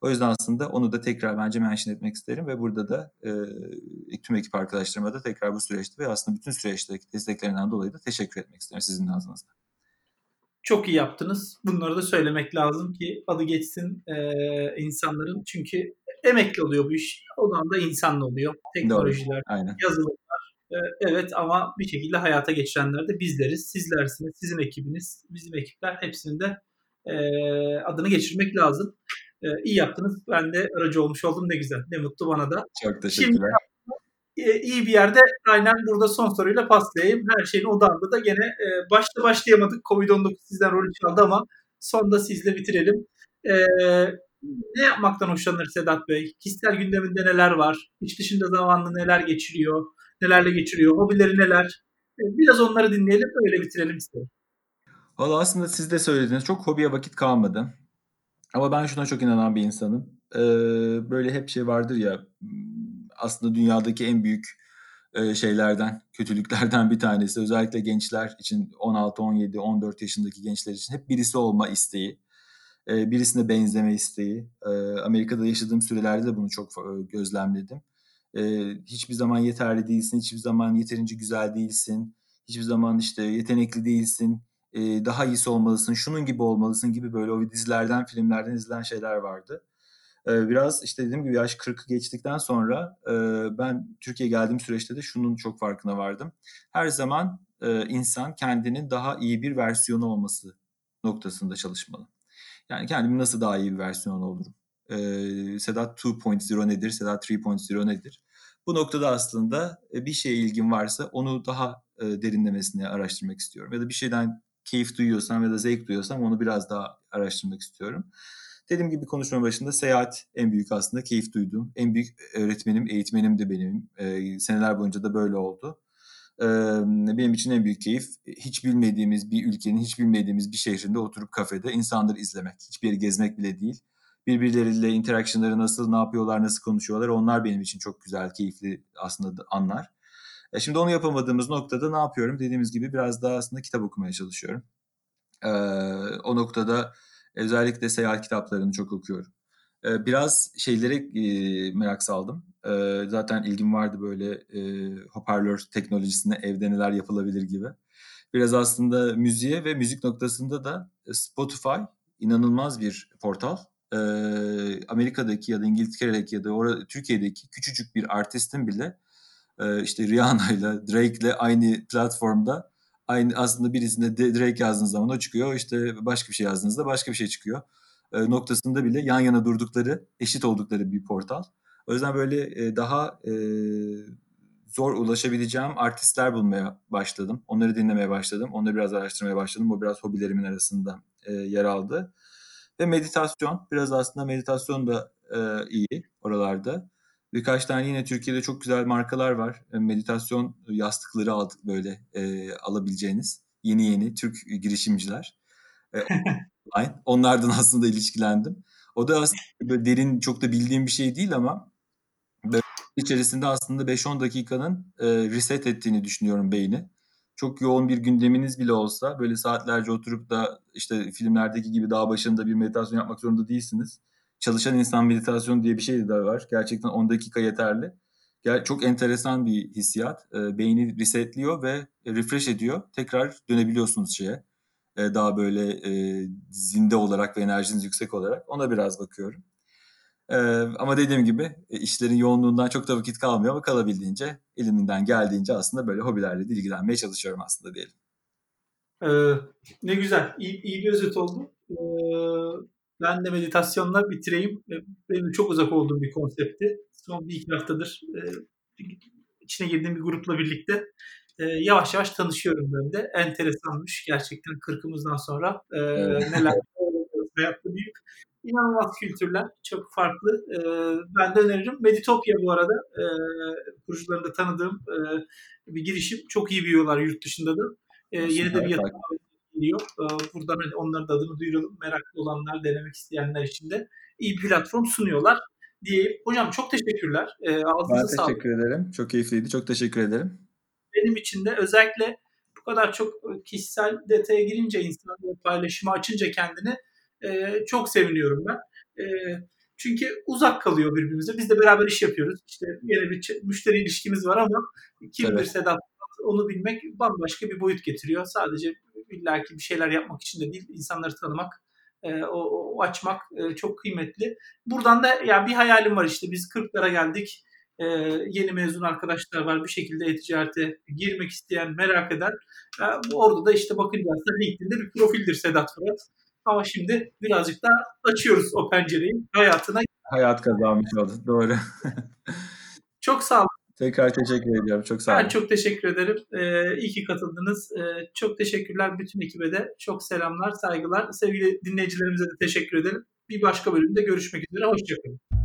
O yüzden aslında onu da tekrar bence mention etmek isterim ve burada da e, tüm ekip arkadaşlarıma da tekrar bu süreçte ve aslında bütün süreçteki desteklerinden dolayı da teşekkür etmek isterim sizin ağzınızda. Çok iyi yaptınız. Bunları da söylemek lazım ki adı geçsin e, insanların. Çünkü emekli oluyor bu iş. O da insanlı oluyor. Teknolojiler, yazılımlar. E, evet ama bir şekilde hayata geçirenler de bizleriz. Sizlersiniz, sizin ekibiniz, bizim ekipler hepsinin de e, adını geçirmek lazım. E, iyi yaptınız. Ben de aracı olmuş oldum. Ne güzel. Ne mutlu bana da. Çok teşekkürler. Şimdi e, iyi bir yerde aynen burada son soruyla paslayayım. Her şeyin odağında da gene e, başta başlayamadık. Covid-19 sizden rol çaldı ama sonda sizle bitirelim. E, ne yapmaktan hoşlanır Sedat Bey? Kişisel gündeminde neler var? İş dışında zamanını neler geçiriyor? Nelerle geçiriyor? Hobileri neler? E, biraz onları dinleyelim öyle bitirelim istedim. Valla aslında siz de söylediniz. Çok hobiye vakit kalmadı. Ama ben şuna çok inanan bir insanım. Ee, böyle hep şey vardır ya aslında dünyadaki en büyük e, şeylerden, kötülüklerden bir tanesi. Özellikle gençler için 16, 17, 14 yaşındaki gençler için hep birisi olma isteği. E, birisine benzeme isteği. E, Amerika'da yaşadığım sürelerde de bunu çok gözlemledim. Hiçbir zaman yeterli değilsin, hiçbir zaman yeterince güzel değilsin, hiçbir zaman işte yetenekli değilsin, e, daha iyisi olmalısın, şunun gibi olmalısın gibi böyle o dizilerden, filmlerden izlenen şeyler vardı. E, biraz işte dediğim gibi yaş 40'ı geçtikten sonra e, ben Türkiye'ye geldiğim süreçte de şunun çok farkına vardım. Her zaman e, insan kendinin daha iyi bir versiyonu olması noktasında çalışmalı. Yani kendimi nasıl daha iyi bir versiyon olurum? E, Sedat 2.0 nedir? Sedat 3.0 nedir? Bu noktada aslında bir şeye ilgin varsa onu daha derinlemesine araştırmak istiyorum. Ya da bir şeyden keyif duyuyorsam ya da zevk duyuyorsam onu biraz daha araştırmak istiyorum. Dediğim gibi konuşma başında seyahat en büyük aslında keyif duyduğum. En büyük öğretmenim, eğitmenim de benim. E, seneler boyunca da böyle oldu. E, benim için en büyük keyif hiç bilmediğimiz bir ülkenin, hiç bilmediğimiz bir şehrinde oturup kafede insanları izlemek. Hiçbir yeri gezmek bile değil. Birbirleriyle interactionları nasıl, ne yapıyorlar, nasıl konuşuyorlar onlar benim için çok güzel, keyifli aslında anlar. E şimdi onu yapamadığımız noktada ne yapıyorum? Dediğimiz gibi biraz daha aslında kitap okumaya çalışıyorum. E, o noktada özellikle seyahat kitaplarını çok okuyorum. E, biraz şeylere e, merak saldım. E, zaten ilgim vardı böyle e, hoparlör teknolojisine evde neler yapılabilir gibi. Biraz aslında müziğe ve müzik noktasında da Spotify inanılmaz bir portal. E, Amerika'daki ya da İngiltere'deki ya da orada Türkiye'deki küçücük bir artistin bile e, işte Rihanna'yla, Drake'le aynı platformda aynı aslında birisinde Drake yazdığınız zaman o çıkıyor. İşte başka bir şey yazdığınızda başka bir şey çıkıyor. E, noktasında bile yan yana durdukları, eşit oldukları bir portal. O yüzden böyle e, daha e, zor ulaşabileceğim artistler bulmaya başladım. Onları dinlemeye başladım. Onları biraz araştırmaya başladım. Bu biraz hobilerimin arasında e, yer aldı. Ve meditasyon. Biraz aslında meditasyon da e, iyi oralarda. Birkaç tane yine Türkiye'de çok güzel markalar var. E, meditasyon yastıkları aldık böyle e, alabileceğiniz. Yeni yeni Türk girişimciler. E, [LAUGHS] Onlardan aslında ilişkilendim. O da aslında böyle derin çok da bildiğim bir şey değil ama içerisinde aslında 5-10 dakikanın e, reset ettiğini düşünüyorum beyni. Çok yoğun bir gündeminiz bile olsa böyle saatlerce oturup da işte filmlerdeki gibi dağ başında bir meditasyon yapmak zorunda değilsiniz çalışan insan meditasyonu diye bir şey de var. Gerçekten 10 dakika yeterli. Çok enteresan bir hissiyat. Beyni resetliyor ve refresh ediyor. Tekrar dönebiliyorsunuz şeye. Daha böyle zinde olarak ve enerjiniz yüksek olarak. Ona biraz bakıyorum. Ama dediğim gibi işlerin yoğunluğundan çok da vakit kalmıyor ama kalabildiğince elimden geldiğince aslında böyle hobilerle de ilgilenmeye çalışıyorum aslında diyelim. Ee, ne güzel. İyi, iyi bir özet oldu. Ee, ben de meditasyonla bitireyim. Benim çok uzak olduğum bir konsepti. Son bir iki haftadır e, içine girdiğim bir grupla birlikte e, yavaş yavaş tanışıyorum ben de. Enteresanmış gerçekten kırkımızdan sonra e, neler hayatta büyük. İnanılmaz kültürler, çok farklı. E, ben de öneririm. Meditopya bu arada e, kurucularında tanıdığım e, bir girişim. Çok iyi büyüyorlar yurt dışında da. E, yeni de bir yatırım geliyor. E, buradan hani onların da adını duyuralım. Meraklı olanlar, denemek isteyenler için de iyi bir platform sunuyorlar diyeyim. Hocam çok teşekkürler. E, ben teşekkür sağlık. ederim. Çok keyifliydi. Çok teşekkür ederim. Benim için de özellikle bu kadar çok kişisel detaya girince insan paylaşımı açınca kendini e, çok seviniyorum ben. E, çünkü uzak kalıyor birbirimize. Biz de beraber iş yapıyoruz. İşte yine bir müşteri ilişkimiz var ama kimdir evet. Sedat onu bilmek bambaşka bir boyut getiriyor. Sadece illaki bir şeyler yapmak için de değil, insanları tanımak, e, o, o açmak e, çok kıymetli. Buradan da yani bir hayalim var işte biz 40'lara geldik. E, yeni mezun arkadaşlar var bir şekilde e-ticarete girmek isteyen, merak eden. E, orada da işte bakınca aslında LinkedIn'de bir profildir Sedat Fırat. Ama şimdi birazcık daha açıyoruz o pencereyi hayatına. Hayat kazanmış oldu. Doğru. [LAUGHS] çok sağ olun. Tekrar teşekkür ediyorum. Çok sağ olun. Ben çok teşekkür ederim. Ee, iyi ki katıldınız. Ee, çok teşekkürler bütün ekibe de. Çok selamlar, saygılar. Sevgili dinleyicilerimize de teşekkür ederim. Bir başka bölümde görüşmek üzere. Hoşçakalın.